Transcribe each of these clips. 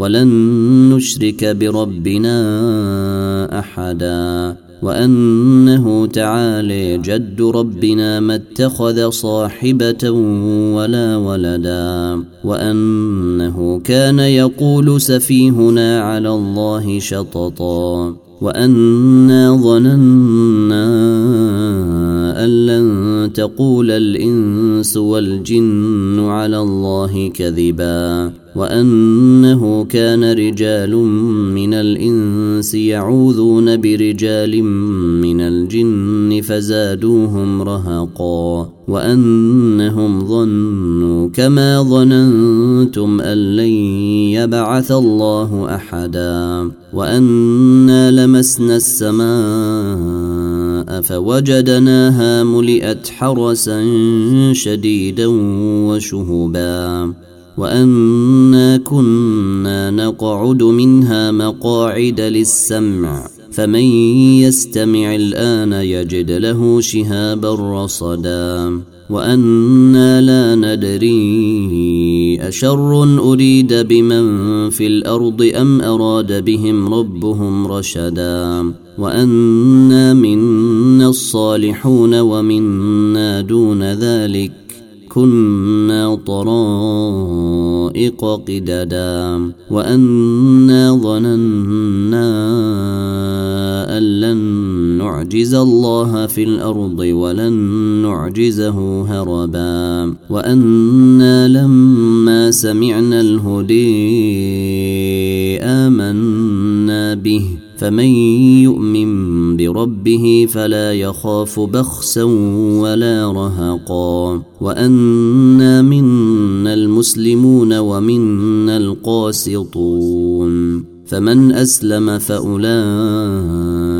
ولن نشرك بربنا أحدا وأنه تعالي جد ربنا ما اتخذ صاحبة ولا ولدا وأنه كان يقول سفيهنا على الله شططا وأنا ظننا تقول الإنس والجن على الله كذبا وأنه كان رجال من الإنس يعوذون برجال من الجن فزادوهم رهقا وأنهم ظنوا كما ظننتم أن لن يبعث الله أحدا وأنا لمسنا السماء فوجدناها ملئت حرسا شديدا وشهبا وأنا كنا نقعد منها مقاعد للسمع. فمن يستمع الآن يجد له شهابا رصدا. وأنا لا ندري أشر أريد بمن في الأرض أم أراد بهم ربهم رشدا. وأنا منا الصالحون ومنا دون ذلك. كنا طرائق قددا. وأنا ظننا نعجز الله في الأرض ولن نعجزه هربا. وأنا لما سمعنا الهدي آمنا به. فمن يؤمن بربه فلا يخاف بخسا ولا رهقا. وأنا منا المسلمون ومنا القاسطون. فمن أسلم فأولئك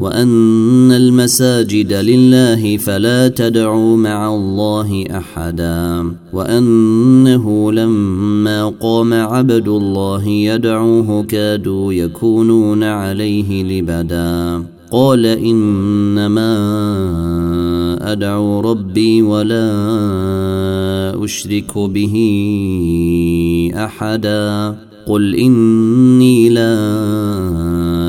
وأن المساجد لله فلا تدعوا مع الله أحدا وأنه لما قام عبد الله يدعوه كادوا يكونون عليه لبدا. قال إنما أدعو ربي ولا أشرك به أحدا. قل إني لا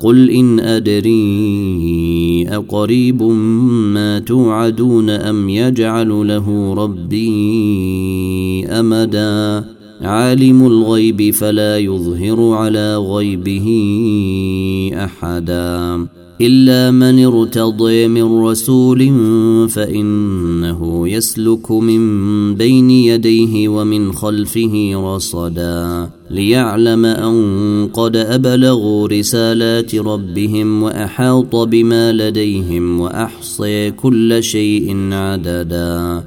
قل إن أدري أقريب ما توعدون أم يجعل له ربي أمدا عالم الغيب فلا يظهر على غيبه أحدا إلا من ارتضي من رسول فإنه يسلك من بين يديه ومن خلفه رصدا ليعلم أن قد أبلغوا رسالات ربهم وأحاط بما لديهم وأحصي كل شيء عددا